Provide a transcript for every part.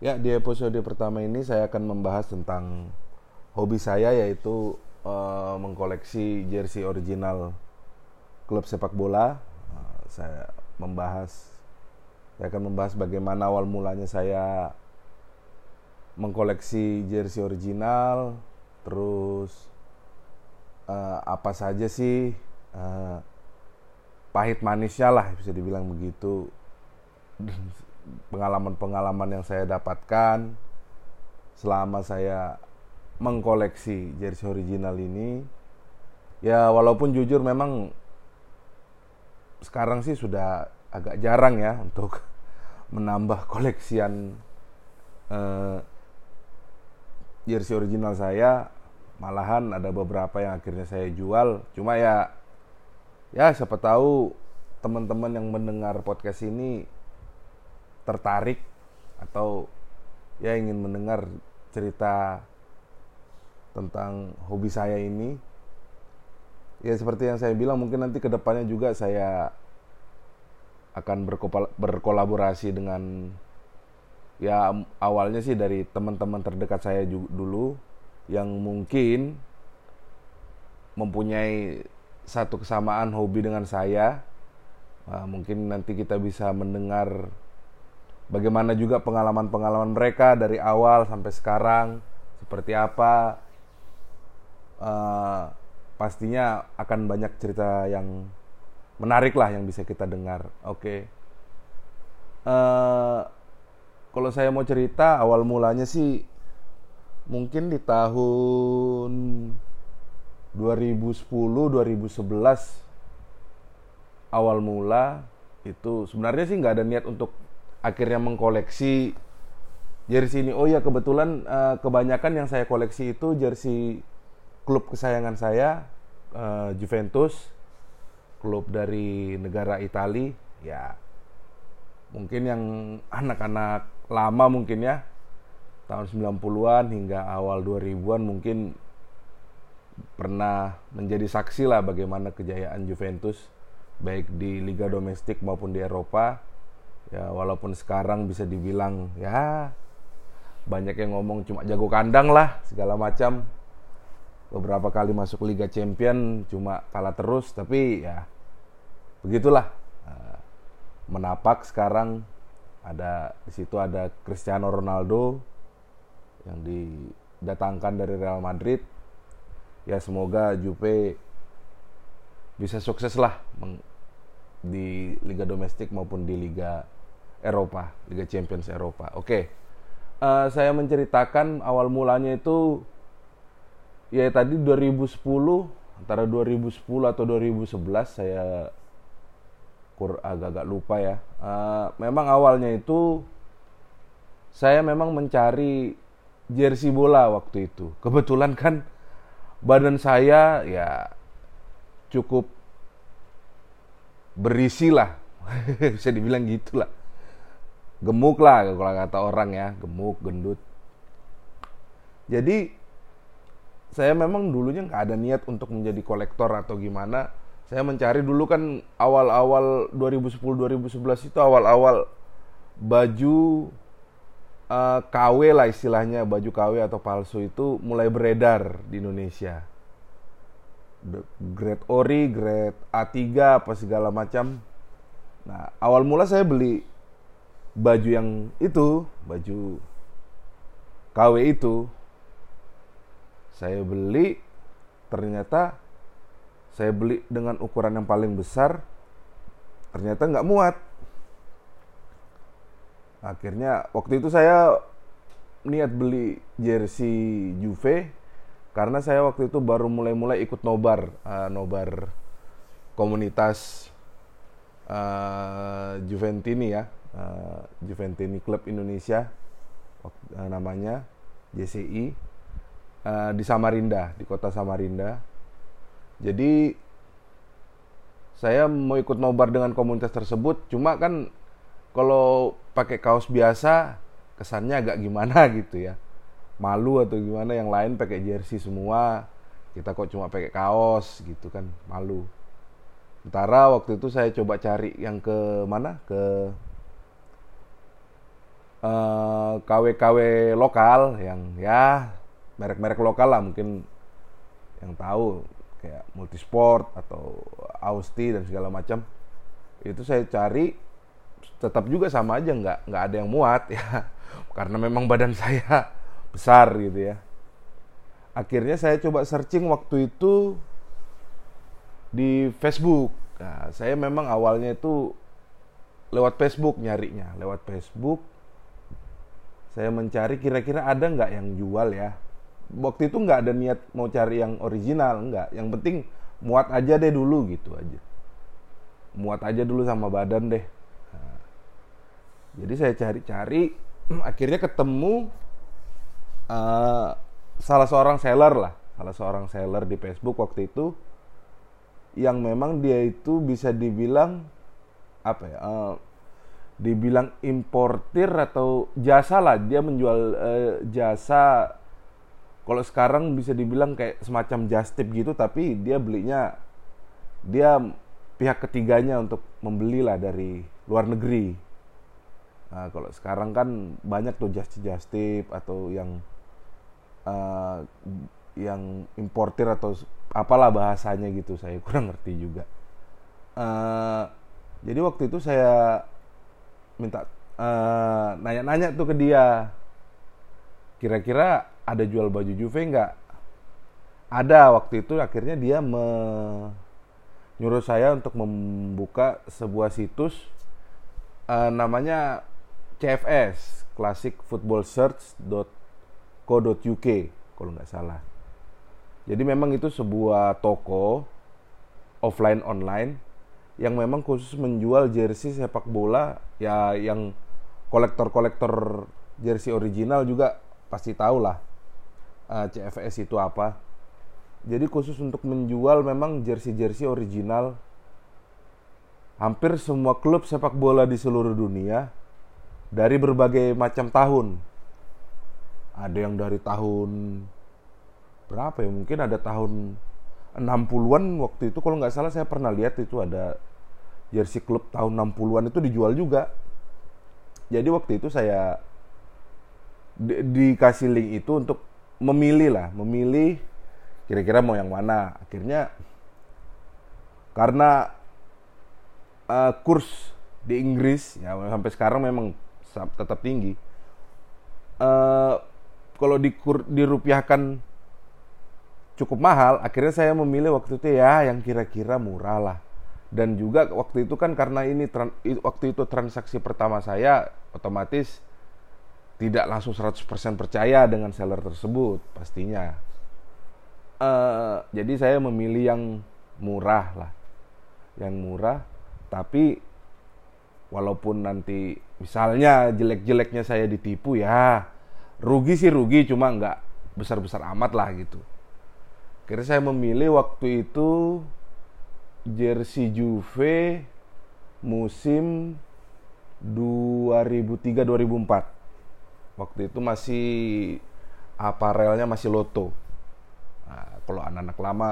Ya, di episode pertama ini saya akan membahas tentang hobi saya yaitu eh, mengkoleksi jersey original klub sepak bola. Eh, saya membahas saya akan membahas bagaimana awal mulanya saya mengkoleksi jersey original, terus eh, apa saja sih eh, pahit manisnya lah bisa dibilang begitu pengalaman-pengalaman yang saya dapatkan selama saya mengkoleksi jersey original ini. Ya walaupun jujur memang sekarang sih sudah agak jarang ya untuk menambah koleksian eh, jersey original saya. Malahan ada beberapa yang akhirnya saya jual. Cuma ya ya siapa tahu teman-teman yang mendengar podcast ini tertarik atau ya ingin mendengar cerita tentang hobi saya ini ya seperti yang saya bilang mungkin nanti ke depannya juga saya akan berkolaborasi dengan ya awalnya sih dari teman-teman terdekat saya dulu yang mungkin mempunyai satu kesamaan hobi dengan saya. Nah, mungkin nanti kita bisa mendengar bagaimana juga pengalaman-pengalaman mereka dari awal sampai sekarang? Seperti apa? Eh, pastinya akan banyak cerita yang menarik lah yang bisa kita dengar. Oke. Eh, kalau saya mau cerita awal mulanya sih mungkin di tahun 2010 2011 awal mula itu sebenarnya sih nggak ada niat untuk akhirnya mengkoleksi jersey ini. Oh ya kebetulan eh, kebanyakan yang saya koleksi itu jersey klub kesayangan saya eh, Juventus, klub dari negara Itali. Ya mungkin yang anak-anak lama mungkin ya tahun 90-an hingga awal 2000-an mungkin pernah menjadi saksi lah bagaimana kejayaan Juventus baik di liga domestik maupun di Eropa. Ya walaupun sekarang bisa dibilang ya banyak yang ngomong cuma jago kandang lah segala macam. Beberapa kali masuk Liga Champion cuma kalah terus tapi ya begitulah. Eh, Menapak sekarang ada di situ ada Cristiano Ronaldo yang didatangkan dari Real Madrid. Ya semoga Juve bisa sukses lah di liga domestik maupun di liga Eropa, Liga Champions Eropa. Oke, Eh, saya menceritakan awal mulanya itu ya tadi 2010 antara 2010 atau 2011 saya kur agak-agak lupa ya. Eh, memang awalnya itu saya memang mencari jersey bola waktu itu. Kebetulan kan badan saya ya cukup berisi lah bisa dibilang gitulah gemuk lah kalau kata orang ya gemuk gendut. Jadi saya memang dulunya nggak ada niat untuk menjadi kolektor atau gimana. Saya mencari dulu kan awal-awal 2010-2011 itu awal-awal baju eh, KW lah istilahnya baju KW atau palsu itu mulai beredar di Indonesia. Grade ori, grade A3 apa segala macam. Nah, awal mula saya beli baju yang itu, baju KW itu. Saya beli ternyata saya beli dengan ukuran yang paling besar ternyata nggak muat. Akhirnya waktu itu saya niat beli jersey Juve karena saya waktu itu baru mulai-mulai ikut nobar eh, nobar komunitas eh, Juventini ya eh, Juventini Club Indonesia eh, namanya JCI eh, di Samarinda di kota Samarinda. Jadi saya mau ikut nobar dengan komunitas tersebut cuma kan kalau pakai kaos biasa kesannya agak gimana gitu ya. Malu atau gimana yang lain pakai jersey semua kita kok cuma pakai kaos gitu kan malu. Sementara waktu itu saya coba cari yang ke mana? Ke eh, KW-KW lokal yang ya merek-merek lokal lah mungkin yang tahu kayak multisport atau Austi dan segala macam. Itu saya cari tetap juga sama aja nggak nggak ada yang muat ya. Karena memang badan saya besar gitu ya. Akhirnya saya coba searching waktu itu di Facebook. Nah, saya memang awalnya itu lewat Facebook nyarinya lewat Facebook saya mencari kira-kira ada nggak yang jual ya? Waktu itu nggak ada niat mau cari yang original nggak. Yang penting muat aja deh dulu gitu aja. Muat aja dulu sama badan deh. Jadi saya cari-cari akhirnya ketemu uh, salah seorang seller lah. Salah seorang seller di Facebook waktu itu yang memang dia itu bisa dibilang apa ya uh, dibilang importir atau jasa lah dia menjual uh, jasa. Kalau sekarang bisa dibilang kayak semacam just tip gitu tapi dia belinya dia pihak ketiganya untuk membelilah dari luar negeri. Nah, kalau sekarang kan banyak tuh just just tip atau yang uh, yang importir atau apalah bahasanya gitu saya kurang ngerti juga. Uh, jadi waktu itu saya minta nanya nanya-nanya tuh ke dia kira-kira ada jual baju Juve nggak? Ada waktu itu akhirnya dia menyuruh saya untuk membuka sebuah situs uh, namanya CFS Classic Football Search.co.uk kalau nggak salah. Jadi memang itu sebuah toko offline online yang memang khusus menjual jersey sepak bola ya yang kolektor-kolektor jersey original juga pasti tahu lah uh, eh, CFS itu apa. Jadi khusus untuk menjual memang jersey-jersey original hampir semua klub sepak bola di seluruh dunia dari berbagai macam tahun. Ada yang dari tahun berapa ya? Mungkin ada tahun 60-an waktu itu kalau nggak salah saya pernah lihat itu ada jersey klub tahun 60-an itu dijual juga. Jadi waktu itu saya di dikasih link itu untuk memilih lah, memilih kira-kira mau yang mana. Akhirnya karena uh, kurs di Inggris ya sampai sekarang memang tetap tinggi. Uh, kalau dikur, dirupiahkan cukup mahal, akhirnya saya memilih waktu itu ya yang kira-kira murah lah. Dan juga waktu itu kan karena ini waktu itu transaksi pertama saya otomatis tidak langsung 100% percaya dengan seller tersebut pastinya. Uh, jadi saya memilih yang murah lah, yang murah. Tapi walaupun nanti misalnya jelek-jeleknya saya ditipu ya rugi sih rugi cuma nggak besar-besar amat lah gitu. Kira saya memilih waktu itu jersey Juve musim 2003 2004 waktu itu masih aparelnya masih Loto. Nah, kalau anak-anak lama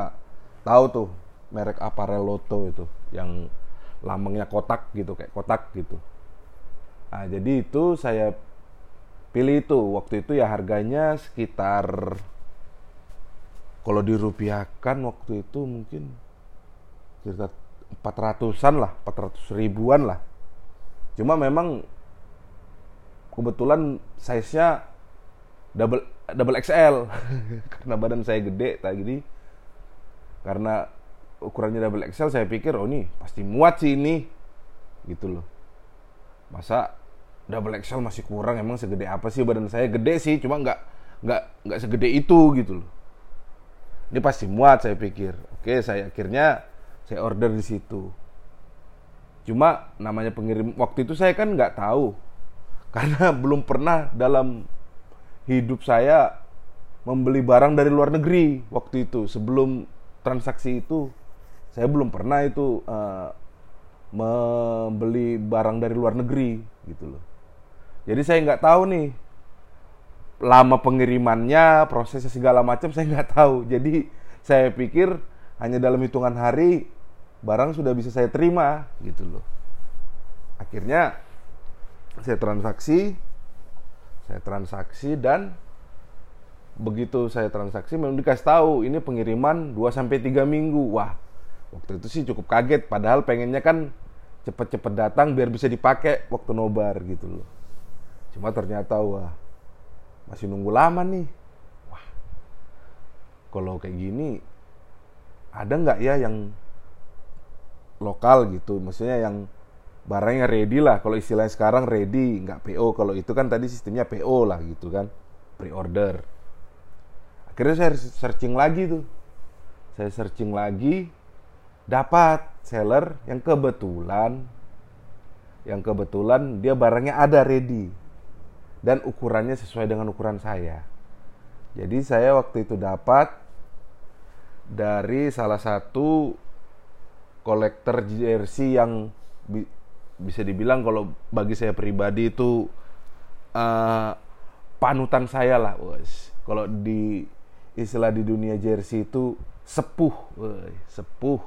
tahu tuh merek aparel Loto itu yang lambangnya kotak gitu kayak kotak gitu. Nah, jadi itu saya pilih itu waktu itu ya harganya sekitar kalau dirupiahkan waktu itu mungkin sekitar 400-an lah, 400 ribuan lah. Cuma memang kebetulan size-nya double double XL karena badan saya gede tadi karena ukurannya double XL saya pikir oh ini pasti muat sih ini. Gitu loh. Masa double XL masih kurang emang segede apa sih? Badan saya gede sih cuma nggak nggak nggak segede itu gitu loh. Ini pasti muat saya pikir. Oke saya akhirnya saya order di situ. Cuma namanya pengirim waktu itu saya kan nggak tahu. Karena belum pernah dalam hidup saya membeli barang dari luar negeri waktu itu. Sebelum transaksi itu saya belum pernah itu uh, membeli barang dari luar negeri gitu loh. Jadi saya nggak tahu nih lama pengirimannya prosesnya segala macam saya nggak tahu. Jadi saya pikir hanya dalam hitungan hari barang sudah bisa saya terima gitu loh akhirnya saya transaksi Saya transaksi dan begitu saya transaksi memang dikasih tahu ini pengiriman 2 sampai 3 minggu. Wah, waktu itu sih cukup kaget padahal pengennya kan cepet-cepet datang biar bisa dipakai waktu nobar gitu loh. Cuma ternyata wah masih nunggu lama nih. Wah, kalau kayak gini ada nggak ya yang lokal gitu, maksudnya yang barangnya ready lah. Kalau istilahnya sekarang ready nggak PO kalau itu kan tadi sistemnya PO lah gitu kan. Pre-order. Akhirnya saya searching lagi tuh. Saya searching lagi dapat seller yang kebetulan yang kebetulan dia barangnya ada ready dan ukurannya sesuai dengan ukuran saya. Jadi saya waktu itu dapat dari salah satu kolektor jersey yang bisa dibilang kalau bagi saya pribadi itu uh, panutan saya lah, wes. Kalau di istilah di dunia jersey itu sepuh, wes, sepuh.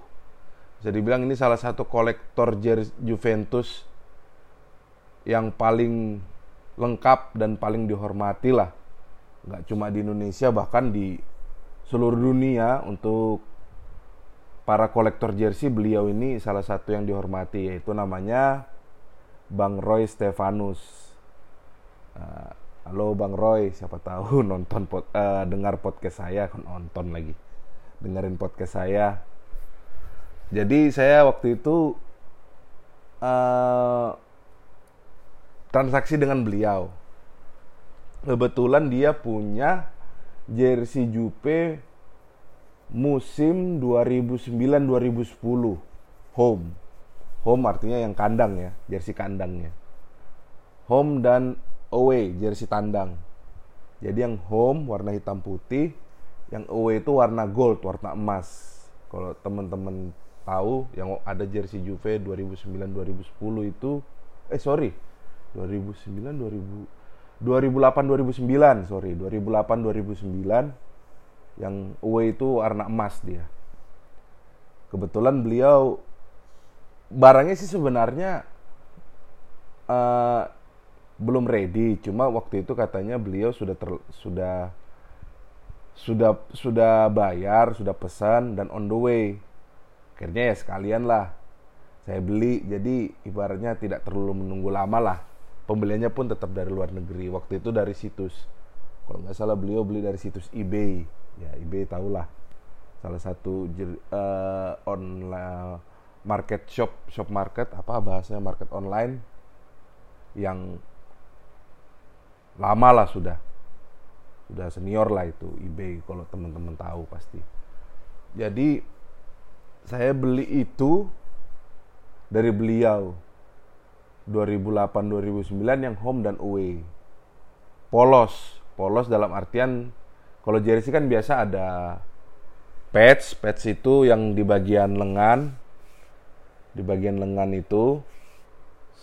Bisa dibilang ini salah satu kolektor jersey Juventus yang paling lengkap dan paling dihormati lah. Nggak cuma di Indonesia bahkan di seluruh dunia untuk para kolektor jersey beliau ini salah satu yang dihormati yaitu namanya Bang Roy Stefanus. Uh, halo Bang Roy, siapa tahu nonton pod, uh, dengar podcast saya, kan nonton lagi, dengerin podcast saya. Jadi saya waktu itu uh, transaksi dengan beliau. Kebetulan dia punya jersey Jupe musim 2009-2010 home. Home artinya yang kandang ya, jersey kandangnya. Home dan away, jersey tandang. Jadi yang home warna hitam putih, yang away itu warna gold, warna emas. Kalau teman-teman tahu yang ada jersey Juve 2009-2010 itu eh sorry 2009 2000 2008 2009 sorry 2008 2009 yang away itu warna emas dia. Kebetulan beliau barangnya sih sebenarnya uh, belum ready. Cuma waktu itu katanya beliau sudah ter, sudah sudah sudah bayar sudah pesan dan on the way. Akhirnya ya sekalian lah saya beli. Jadi ibaratnya tidak terlalu menunggu lama lah. Pembeliannya pun tetap dari luar negeri. Waktu itu dari situs. Kalau nggak salah beliau beli dari situs eBay ya eBay tahulah. Salah satu uh, online market shop shop market apa bahasanya market online yang lama lah sudah. Sudah senior lah itu eBay kalau teman-teman tahu pasti. Jadi saya beli itu dari beliau. 2008 2009 yang home dan away. Polos. Polos dalam artian kalau jersey kan biasa ada patch, patch itu yang di bagian lengan, di bagian lengan itu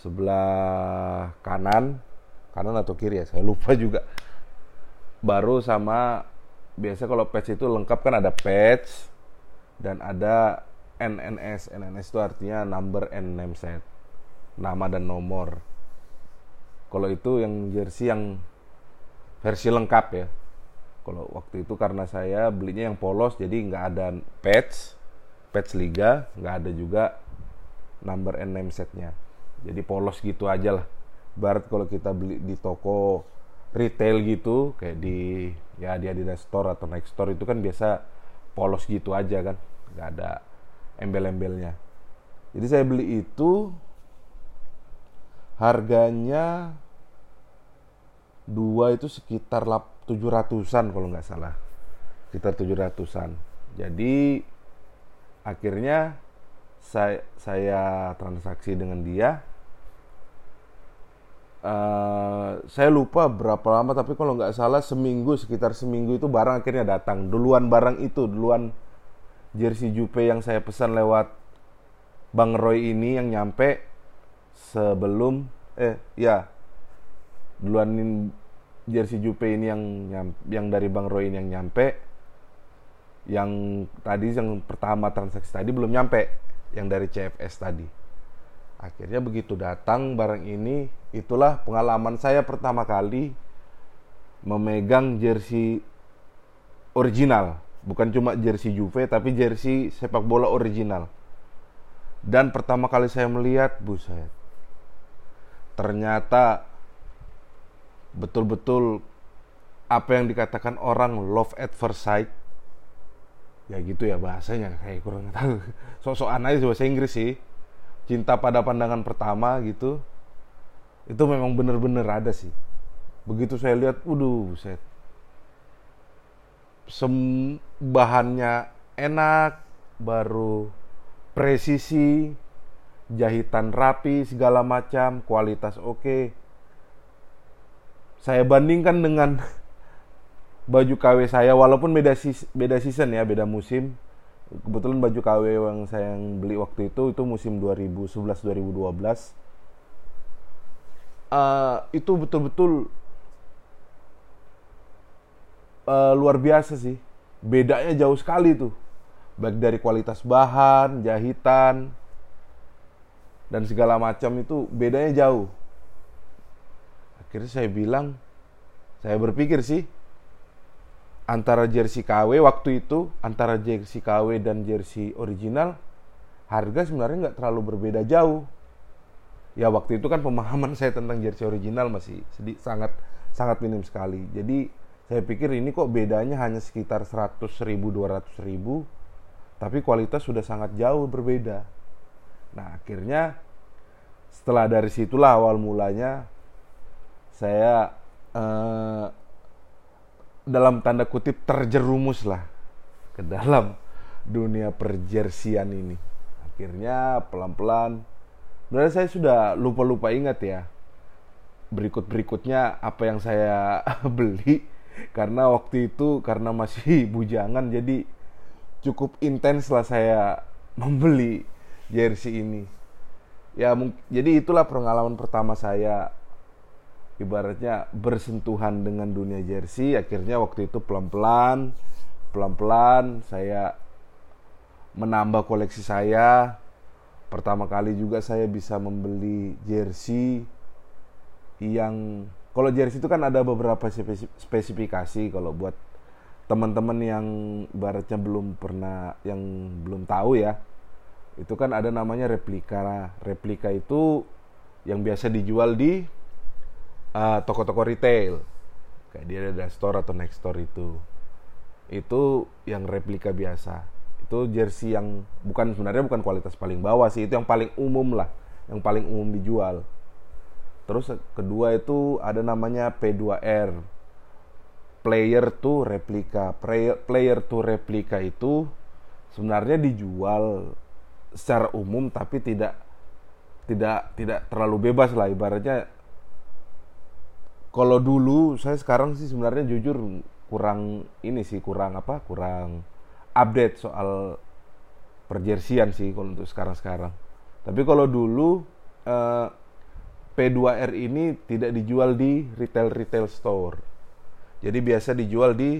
sebelah kanan, kanan atau kiri ya, saya lupa juga. Baru sama biasa kalau patch itu lengkap kan ada patch dan ada NNS. NNS itu artinya number and name set, nama dan nomor. Kalau itu yang jersey yang versi lengkap ya kalau waktu itu karena saya belinya yang polos jadi nggak ada patch, patch liga, nggak ada juga number and name setnya. Jadi polos gitu aja lah. Barat kalau kita beli di toko retail gitu kayak di ya di Adidas Store atau Nike Store itu kan biasa polos gitu aja kan, nggak ada embel-embelnya. Jadi saya beli itu harganya dua itu sekitar ratusan kalau nggak salah. Sekitar tujuh ratusan. Jadi akhirnya saya saya transaksi dengan dia. Uh, saya lupa berapa lama tapi kalau nggak salah seminggu sekitar seminggu itu barang akhirnya datang. Duluan barang itu duluan jersey Jupe yang saya pesan lewat Bang Roy ini yang nyampe sebelum eh ya duluan jersey Jupe ini yang yang dari Bang Roy ini yang nyampe yang tadi yang pertama transaksi tadi belum nyampe yang dari CFS tadi akhirnya begitu datang barang ini itulah pengalaman saya pertama kali memegang jersey original, bukan cuma jersey Juve tapi jersey sepak bola original. Dan pertama kali saya melihat, buset. Ternyata betul-betul apa yang dikatakan orang love at first sight. Ya gitu ya bahasanya kayak kurang tahu. Sok-sokan aja bahasa Inggris sih. Cinta pada pandangan pertama gitu. Itu memang bener-bener ada sih. Begitu saya lihat waduh set sem bahannya enak baru presisi jahitan rapi segala macam kualitas oke saya bandingkan dengan baju KW saya walaupun beda beda season ya, beda musim. Kebetulan baju KW yang saya yang beli waktu itu itu musim 2011 2012. Uh, itu betul-betul uh, luar biasa sih. Bedanya jauh sekali tuh. Baik dari kualitas bahan, jahitan, dan segala macam itu bedanya jauh. Akhirnya saya bilang, saya berpikir sih, antara jersey KW waktu itu antara jersey KW dan jersey original harga sebenarnya nggak terlalu berbeda jauh. Ya waktu itu kan pemahaman saya tentang jersey original masih sedih, sangat sangat minim sekali. Jadi saya pikir ini kok bedanya hanya sekitar 100 ribu 200 ribu tapi kualitas sudah sangat jauh berbeda. Nah akhirnya setelah dari situlah awal mulanya saya eh, dalam tanda kutip terjerumus lah ke dalam dunia perjersian ini. Akhirnya pelan-pelan, sebenarnya saya sudah lupa-lupa ingat ya berikut-berikutnya apa yang saya beli karena waktu itu karena masih bujangan jadi cukup intens lah saya membeli jersey ini. Ya jadi itulah pengalaman pertama saya ibaratnya bersentuhan dengan dunia jersey akhirnya waktu itu pelan-pelan pelan-pelan saya menambah koleksi saya. Pertama kali juga saya bisa membeli jersey yang kalau jersey itu kan ada beberapa spesifikasi. Kalau buat teman-teman yang ibaratnya belum pernah yang belum tahu ya itu kan ada namanya replika. Replika itu yang biasa dijual di uh, toko-toko retail. Kayak dia ada store atau next store itu. Itu yang replika biasa. Itu jersey yang bukan sebenarnya bukan kualitas paling bawah sih. Itu yang paling umum lah. Yang paling umum dijual. Terus kedua itu ada namanya P2R player to replika. Player, player to replika itu sebenarnya dijual secara umum tapi tidak tidak tidak terlalu bebas lah. Ibaratnya kalau dulu saya sekarang sih sebenarnya jujur kurang ini sih kurang apa kurang update soal perjersian sih kalau untuk sekarang-sekarang. Tapi kalau dulu eh, P2R ini tidak dijual di retail-retail store. Jadi biasa dijual di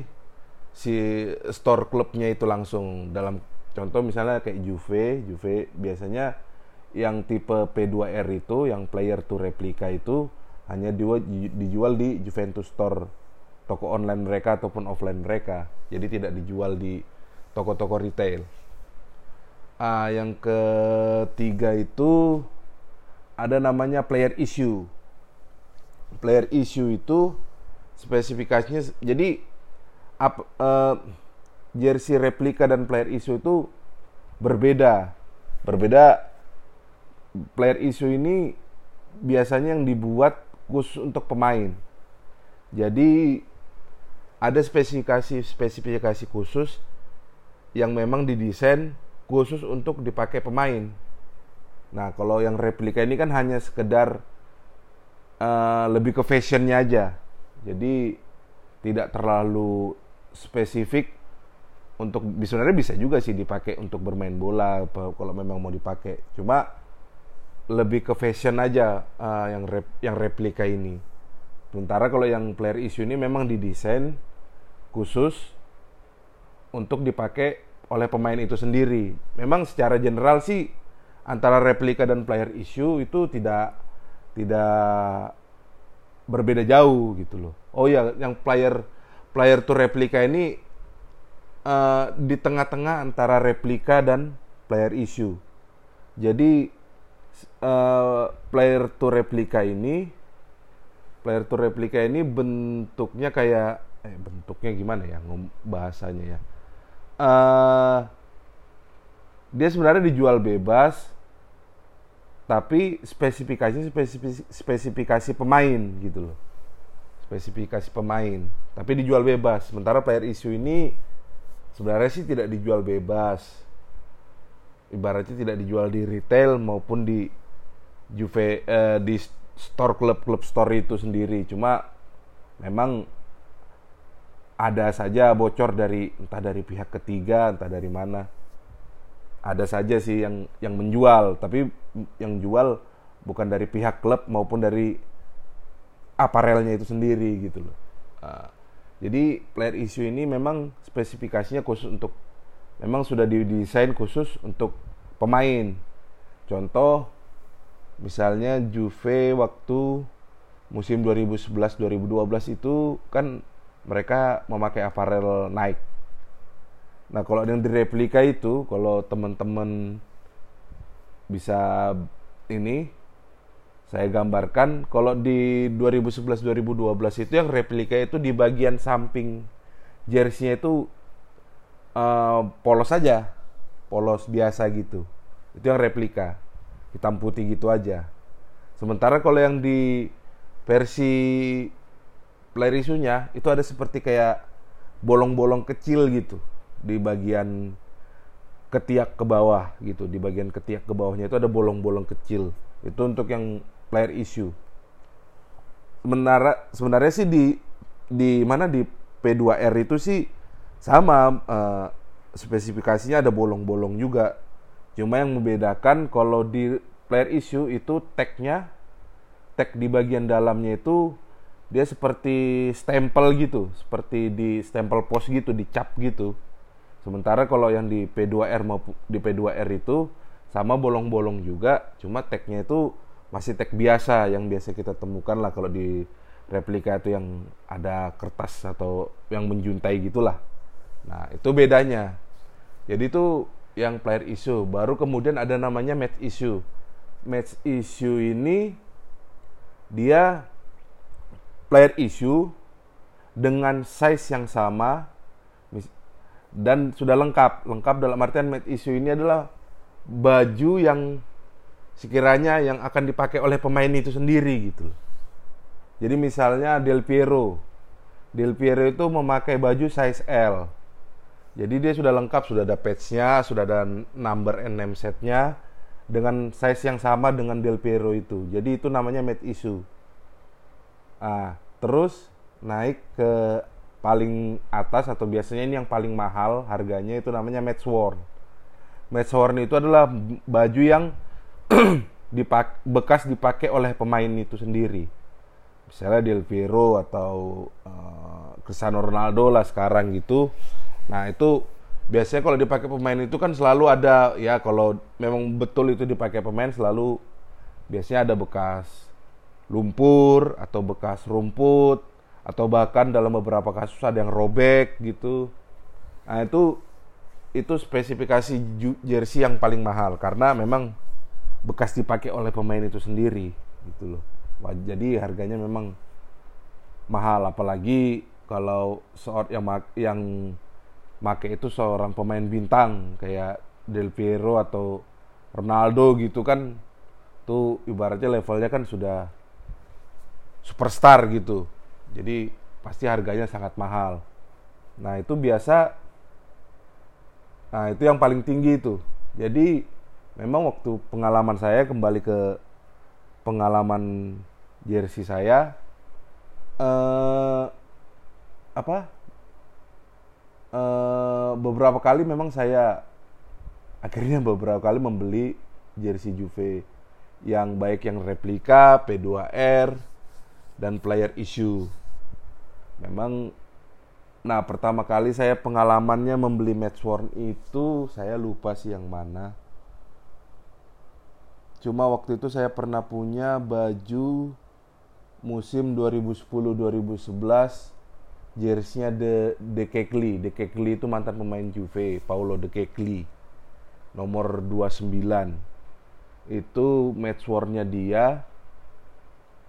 si store klubnya itu langsung dalam contoh misalnya kayak Juve, Juve biasanya yang tipe P2R itu yang player to replika itu hanya dijual di Juventus Store toko online mereka ataupun offline mereka. Jadi tidak dijual di toko-toko retail. Ah, yang ketiga itu ada namanya player issue. Player issue itu spesifikasinya jadi up, uh, jersey replika dan player issue itu berbeda. Berbeda player issue ini biasanya yang dibuat khusus untuk pemain. Jadi ada spesifikasi spesifikasi khusus yang memang didesain khusus untuk dipakai pemain. Nah, kalau yang replika ini kan hanya sekedar uh, lebih ke fashionnya aja. Jadi tidak terlalu spesifik untuk sebenarnya bisa juga sih dipakai untuk bermain bola kalau memang mau dipakai. Cuma lebih ke fashion aja uh, yang rep, yang replika ini. Sementara kalau yang player issue ini memang didesain khusus untuk dipakai oleh pemain itu sendiri. Memang secara general sih antara replika dan player issue itu tidak tidak berbeda jauh gitu loh. Oh ya, yang player player to replika ini uh, di tengah-tengah antara replika dan player issue. Jadi uh, player to replika ini player to replika ini bentuknya kayak eh bentuknya gimana ya bahasanya ya. Uh, dia sebenarnya dijual bebas tapi spesifikasi spesifikasi, spesifikasi pemain gitu loh. Spesifikasi pemain tapi dijual bebas. Sementara player issue ini sebenarnya sih tidak dijual bebas ibaratnya tidak dijual di retail maupun di Juve eh, di store klub-klub store itu sendiri. Cuma memang ada saja bocor dari entah dari pihak ketiga entah dari mana. Ada saja sih yang yang menjual tapi yang jual bukan dari pihak klub maupun dari aparelnya itu sendiri gitu loh. Uh, jadi player issue ini memang spesifikasinya khusus untuk memang sudah didesain khusus untuk pemain. Contoh misalnya Juve waktu musim 2011-2012 itu kan mereka memakai aparel Nike. Nah kalau yang direplika itu, kalau teman-teman bisa ini saya gambarkan kalau di 2011-2012 itu yang replika itu di bagian samping jersey-nya itu uh, polos saja, polos biasa gitu. Itu yang replika, hitam putih gitu aja. Sementara kalau yang di versi player isunya itu ada seperti kayak bolong-bolong kecil gitu. Di bagian ketiak ke bawah gitu. Di bagian ketiak ke bawahnya itu ada bolong-bolong kecil. Itu untuk yang player issue. Sebenarnya sebenarnya sih di di mana di P2R itu sih sama uh, spesifikasinya ada bolong-bolong juga cuma yang membedakan kalau di player issue itu tagnya tag di bagian dalamnya itu dia seperti stempel gitu seperti di stempel pos gitu dicap gitu Sementara kalau yang di P2R maupun di P2R itu sama bolong-bolong juga, cuma tagnya itu masih tag biasa yang biasa kita temukan lah kalau di replika itu yang ada kertas atau yang menjuntai gitulah. Nah, itu bedanya. Jadi itu yang player issue, baru kemudian ada namanya match issue. Match issue ini dia player issue dengan size yang sama dan sudah lengkap. Lengkap dalam artian made issue ini adalah baju yang sekiranya yang akan dipakai oleh pemain itu sendiri gitu. Jadi misalnya Del Piero. Del Piero itu memakai baju size L. Jadi dia sudah lengkap, sudah ada patch-nya, sudah ada number and name set-nya dengan size yang sama dengan Del Piero itu. Jadi itu namanya made issue. Ah, terus naik ke paling atas atau biasanya ini yang paling mahal harganya itu namanya match worn. Match worn itu adalah baju yang dipak bekas dipakai oleh pemain itu sendiri. Misalnya Del Piero atau uh, Cristiano Ronaldo lah sekarang gitu. Nah, itu biasanya kalau dipakai pemain itu kan selalu ada ya kalau memang betul itu dipakai pemain selalu biasanya ada bekas lumpur atau bekas rumput atau bahkan dalam beberapa kasus ada yang robek gitu. Nah, itu itu spesifikasi jersey yang paling mahal karena memang bekas dipakai oleh pemain itu sendiri gitu loh. Jadi harganya memang mahal apalagi kalau seorang yang yang make itu seorang pemain bintang kayak Del Piero atau Ronaldo gitu kan tuh ibaratnya levelnya kan sudah superstar gitu jadi pasti harganya sangat mahal. Nah, itu biasa Nah, itu yang paling tinggi itu. Jadi memang waktu pengalaman saya kembali ke pengalaman jersey saya eh apa? Eh, beberapa kali memang saya akhirnya beberapa kali membeli jersey Juve yang baik yang replika P2R dan player issue. Memang nah pertama kali saya pengalamannya membeli Matchworn itu saya lupa sih yang mana. Cuma waktu itu saya pernah punya baju musim 2010-2011 jersey-nya De De Kekli. De Kekli itu mantan pemain Juve, Paulo De Kekli. Nomor 29. Itu match war-nya dia.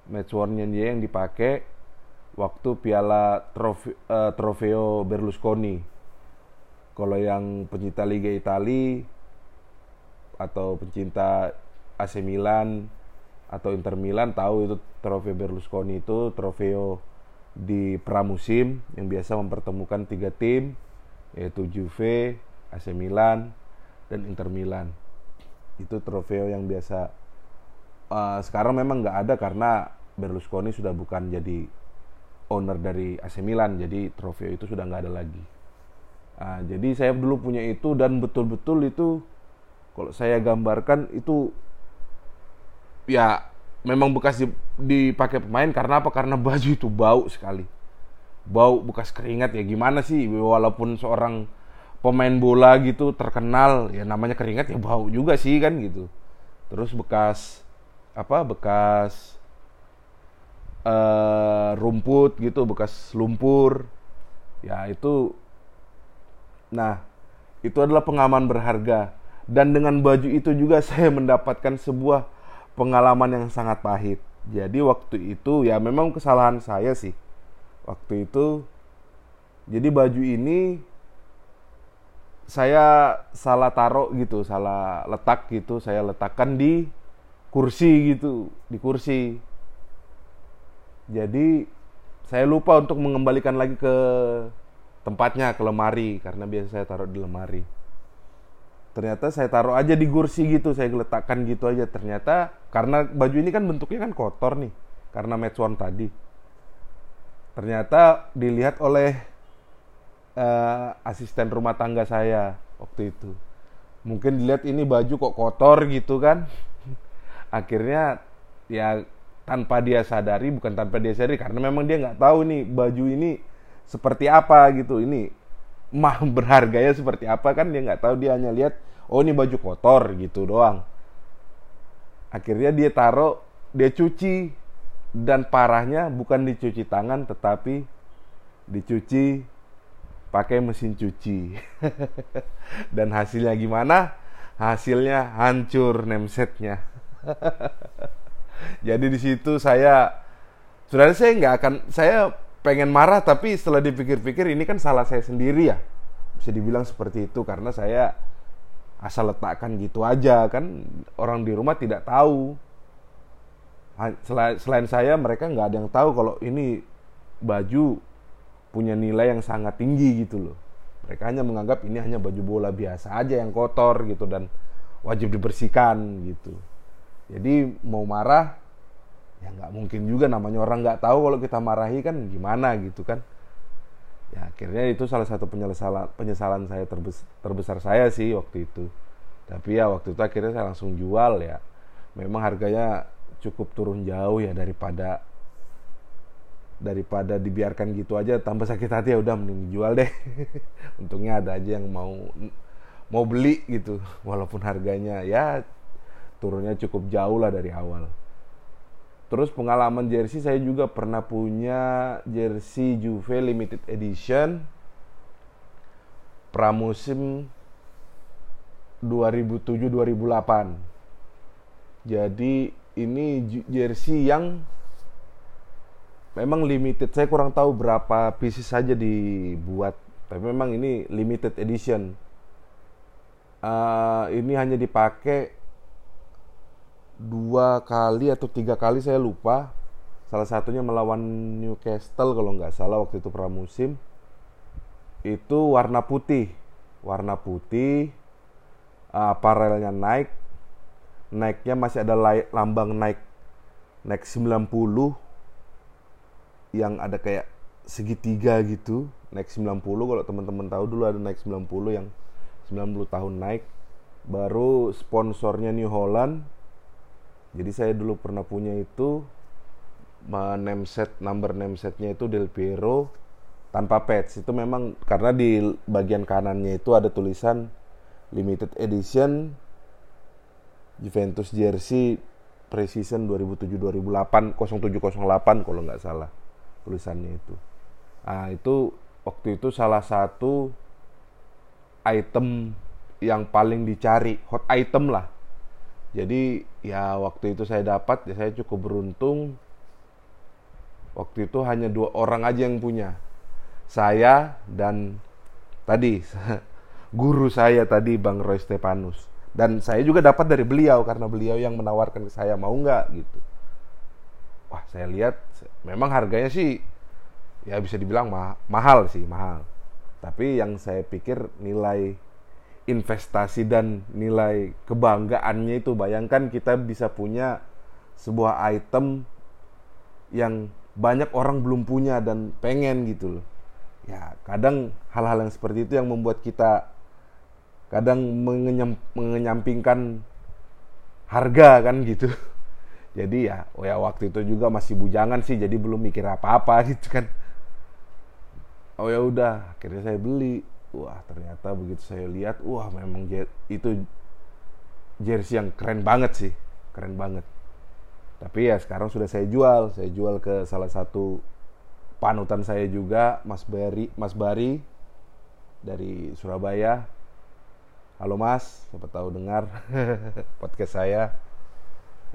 Match war-nya dia yang dipakai waktu Piala Trofe, uh, Trofeo Berlusconi. Kalau yang pencinta Liga Italia atau pencinta AC Milan atau Inter Milan tahu itu Trofeo Berlusconi itu trofeo di pramusim yang biasa mempertemukan tiga tim yaitu Juve, AC Milan, dan Inter Milan. Itu trofeo yang biasa uh, sekarang memang nggak ada karena Berlusconi sudah bukan jadi owner dari AC Milan, jadi trofeo itu sudah nggak ada lagi. Uh, jadi saya dulu punya itu dan betul-betul itu kalau saya gambarkan itu ya memang bekas dipakai pemain karena apa? Karena baju itu bau sekali. Bau bekas keringat ya gimana sih walaupun seorang pemain bola gitu terkenal ya namanya keringat ya bau juga sih kan gitu. Terus bekas apa? Bekas uh, rumput gitu, bekas lumpur. Ya itu nah, itu adalah pengaman berharga dan dengan baju itu juga saya mendapatkan sebuah pengalaman yang sangat pahit. Jadi waktu itu ya memang kesalahan saya sih. Waktu itu jadi baju ini saya salah taruh gitu, salah letak gitu, saya letakkan di kursi gitu, di kursi. Jadi saya lupa untuk mengembalikan lagi ke tempatnya ke lemari karena biasa saya taruh di lemari ternyata saya taruh aja di kursi gitu saya letakkan gitu aja. Ternyata karena baju ini kan bentuknya kan kotor nih karena match one tadi. Ternyata dilihat oleh uh, asisten rumah tangga saya waktu itu. Mungkin dilihat ini baju kok kotor gitu kan. Akhirnya ya tanpa dia sadari bukan tanpa dia sadari karena memang dia nggak tahu nih baju ini seperti apa gitu. Ini mah berharganya seperti apa kan dia nggak tahu dia hanya lihat oh ini baju kotor gitu doang. Akhirnya dia taruh dia cuci dan parahnya bukan dicuci tangan tetapi dicuci pakai mesin cuci. Dan hasilnya gimana? Hasilnya hancur nemsetnya. Jadi di situ saya sebenarnya saya nggak akan saya pengen marah tapi setelah dipikir-pikir ini kan salah saya sendiri ya. Bisa dibilang seperti itu karena saya asal letakkan gitu aja kan. Orang di rumah tidak tahu. Selain, saya mereka nggak ada yang tahu kalau ini baju punya nilai yang sangat tinggi gitu loh. Mereka hanya menganggap ini hanya baju bola biasa aja yang kotor gitu dan wajib dibersihkan gitu. Jadi mau marah ya nggak mungkin juga namanya orang nggak tahu kalau kita marahi kan gimana gitu kan. Ya akhirnya itu salah satu penyesalan penyesalan saya terbesar, terbesar saya sih waktu itu. Tapi ya waktu itu akhirnya saya langsung jual ya. Memang harganya cukup turun jauh ya daripada daripada dibiarkan gitu aja. Tambah sakit hati ya udah mending jual deh. Untungnya ada aja yang mau mau beli gitu. Walaupun harganya ya turunnya cukup jauh lah dari awal Terus pengalaman jersey saya juga pernah punya jersey Juve limited edition pramusim 2007-2008. Jadi ini jersey yang memang limited. Saya kurang tahu berapa pieces saja dibuat, tapi memang ini limited edition. Uh, ini hanya dipakai dua kali atau tiga kali saya lupa. Salah satunya melawan Newcastle kalau nggak salah waktu itu pramusim. Itu warna putih. Warna putih uh, paralelnya naik. Naiknya masih ada lambang naik naik 90 yang ada kayak segitiga gitu naik 90 kalau teman-teman tahu dulu ada naik 90 yang 90 tahun naik. Baru sponsornya New Holland jadi saya dulu pernah punya itu name set number name setnya itu Del Piero tanpa patch itu memang karena di bagian kanannya itu ada tulisan limited edition Juventus jersey Precision 2007-2008 0708 kalau nggak salah tulisannya itu. Nah itu waktu itu salah satu item yang paling dicari hot item lah. Jadi ya waktu itu saya dapat ya saya cukup beruntung. Waktu itu hanya dua orang aja yang punya. Saya dan tadi guru saya tadi Bang Roy Stepanus dan saya juga dapat dari beliau karena beliau yang menawarkan ke saya mau nggak gitu wah saya lihat memang harganya sih ya bisa dibilang ma mahal sih mahal tapi yang saya pikir nilai investasi dan nilai kebanggaannya itu bayangkan kita bisa punya sebuah item yang banyak orang belum punya dan pengen gitu loh. Ya kadang hal-hal yang seperti itu yang membuat kita kadang mengenyam, mengenyampingkan harga kan gitu. Jadi ya oh ya waktu itu juga masih bujangan sih jadi belum mikir apa-apa gitu kan. Oh ya udah akhirnya saya beli wah ternyata begitu saya lihat wah memang itu jersey yang keren banget sih keren banget tapi ya sekarang sudah saya jual saya jual ke salah satu panutan saya juga Mas Bari Mas Bari dari Surabaya Halo Mas, siapa tahu dengar podcast saya.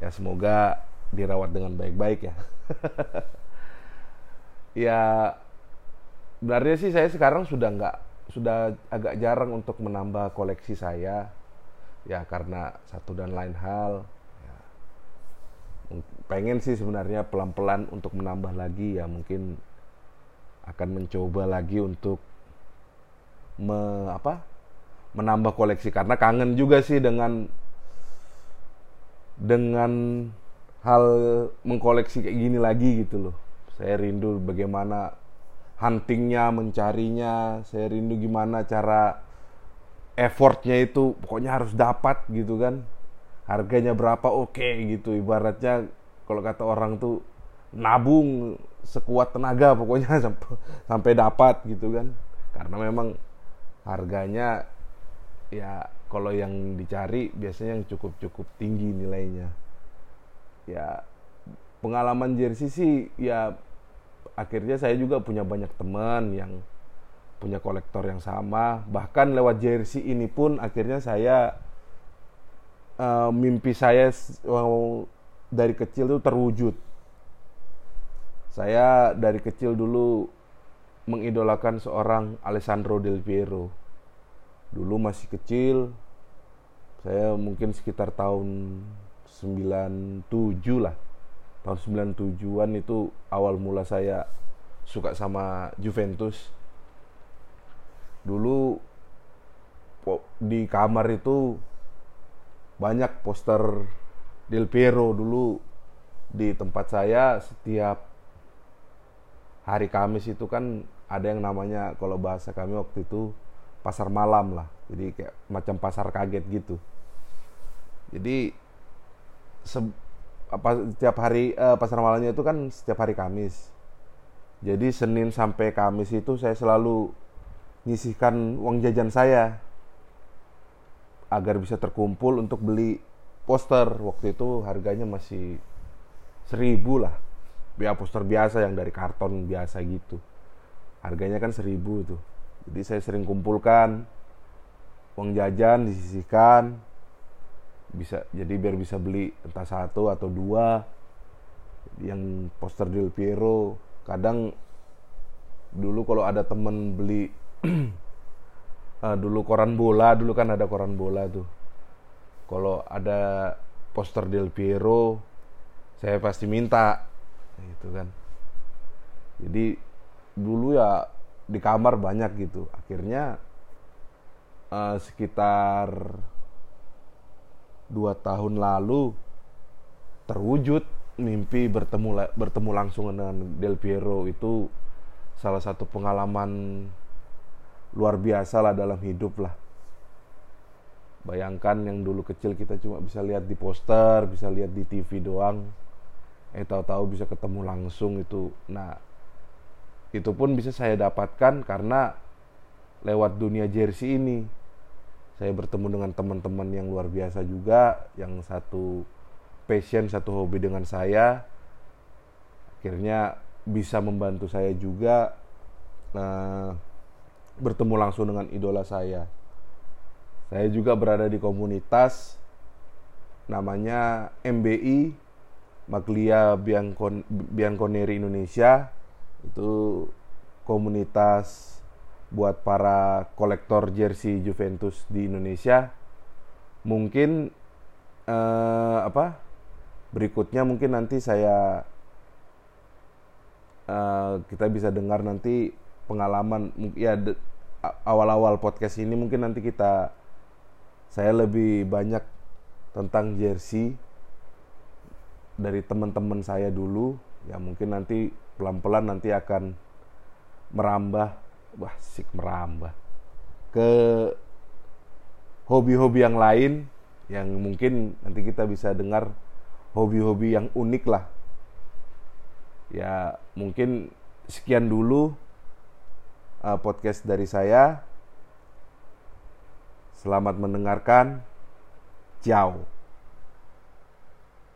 Ya semoga dirawat dengan baik-baik ya. ya sebenarnya sih saya sekarang sudah nggak sudah agak jarang untuk menambah koleksi saya ya karena satu dan lain hal ya, pengen sih sebenarnya pelan-pelan untuk menambah lagi ya mungkin akan mencoba lagi untuk me, apa menambah koleksi karena kangen juga sih dengan dengan hal mengkoleksi kayak gini lagi gitu loh. Saya rindu bagaimana huntingnya, mencarinya. Saya rindu gimana cara effortnya itu pokoknya harus dapat gitu kan. Harganya berapa oke okay, gitu. Ibaratnya kalau kata orang tuh nabung sekuat tenaga pokoknya sampai, dapat gitu kan. Karena memang harganya ya kalau yang dicari biasanya yang cukup-cukup tinggi nilainya ya pengalaman jersey sih ya akhirnya saya juga punya banyak teman yang punya kolektor yang sama. Bahkan lewat jersey ini pun akhirnya saya uh, mimpi saya uh, dari kecil itu terwujud. Saya dari kecil dulu mengidolakan seorang Alessandro Del Piero. Dulu masih kecil saya mungkin sekitar tahun 97 lah tahun 97an itu awal mula saya suka sama Juventus. Dulu di kamar itu banyak poster Del Piero dulu di tempat saya. Setiap hari Kamis itu kan ada yang namanya kalau bahasa kami waktu itu pasar malam lah. Jadi kayak macam pasar kaget gitu. Jadi apa setiap hari uh, pasar malamnya itu kan setiap hari Kamis. Jadi Senin sampai Kamis itu saya selalu nyisihkan uang jajan saya agar bisa terkumpul untuk beli poster. Waktu itu harganya masih seribu lah. Ya poster biasa yang dari karton biasa gitu. Harganya kan seribu tuh. Jadi saya sering kumpulkan uang jajan disisihkan bisa jadi biar bisa beli entah satu atau dua yang poster Del Piero. Kadang dulu kalau ada temen beli uh, dulu koran bola dulu kan ada koran bola tuh. Kalau ada poster Del Piero saya pasti minta gitu kan. Jadi dulu ya di kamar banyak gitu. Akhirnya uh, sekitar dua tahun lalu terwujud mimpi bertemu bertemu langsung dengan Del Piero itu salah satu pengalaman luar biasa lah dalam hidup lah. Bayangkan yang dulu kecil kita cuma bisa lihat di poster bisa lihat di TV doang. Eh tahu-tahu bisa ketemu langsung itu. Nah itu pun bisa saya dapatkan karena lewat dunia jersey ini saya bertemu dengan teman-teman yang luar biasa juga yang satu passion satu hobi dengan saya. Akhirnya bisa membantu saya juga uh, bertemu langsung dengan idola saya. Saya juga berada di komunitas namanya MBI Maglia Biancon Bianconeri Indonesia. Itu komunitas buat para kolektor jersey Juventus di Indonesia mungkin uh, apa berikutnya mungkin nanti saya uh, kita bisa dengar nanti pengalaman ya awal-awal podcast ini mungkin nanti kita saya lebih banyak tentang jersey dari teman-teman saya dulu. Ya mungkin nanti pelan-pelan nanti akan merambah wah sik merambah ke hobi-hobi yang lain yang mungkin nanti kita bisa dengar hobi-hobi yang unik lah. Ya mungkin sekian dulu uh, podcast dari saya. Selamat mendengarkan. Ciao